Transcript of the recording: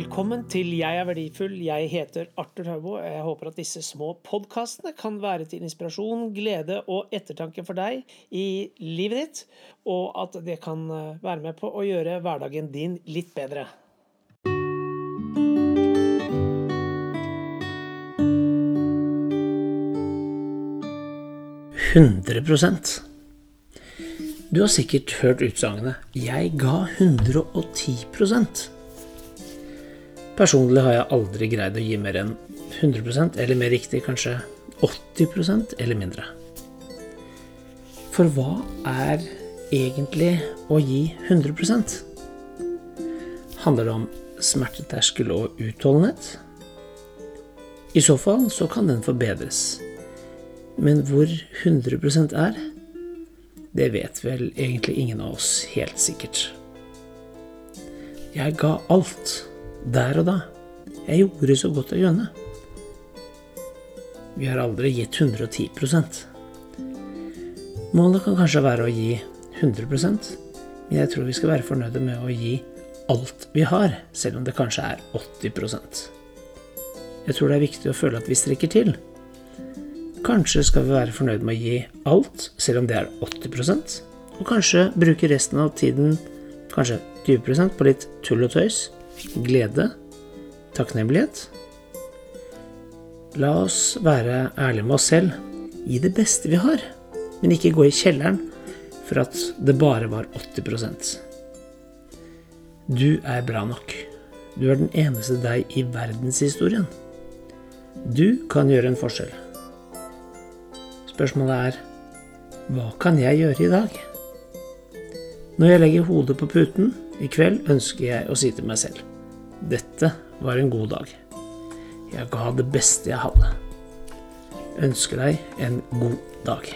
Velkommen til Jeg er verdifull. Jeg heter Arthur Haubo. Jeg håper at disse små podkastene kan være til inspirasjon, glede og ettertanke for deg i livet ditt, og at det kan eh, være med på å gjøre hverdagen din litt bedre. Hundre prosent. Du har sikkert hørt utsagnet 'Jeg ga 110 Personlig har jeg aldri greid å gi mer enn 100% eller mer riktig kanskje 80% eller mindre. For hva er egentlig å gi 100% Handler det om smerteterskel og utholdenhet? I så fall så kan den forbedres. Men hvor 100% er, det vet vel egentlig ingen av oss helt sikkert. Jeg ga alt, der og da. Jeg gjorde så godt jeg kunne. Vi har aldri gitt 110 Målet kan kanskje være å gi 100 men jeg tror vi skal være fornøyde med å gi alt vi har, selv om det kanskje er 80% Jeg tror det er viktig å føle at vi strekker til. Kanskje skal vi være fornøyd med å gi alt, selv om det er 80% og kanskje bruke resten av tiden, kanskje 20% på litt tull og tøys, glede, takknemlighet. La oss være ærlige med oss selv, gi det beste vi har, men ikke gå i kjelleren for at det bare var 80% Du er bra nok. Du er den eneste deg i verdenshistorien. Du kan gjøre en forskjell. Spørsmålet er hva kan jeg gjøre i dag? Når jeg legger hodet på puten i kveld, ønsker jeg å si til meg selv dette var en god dag. Jeg ga det beste jeg hadde. Ønsker deg en god dag.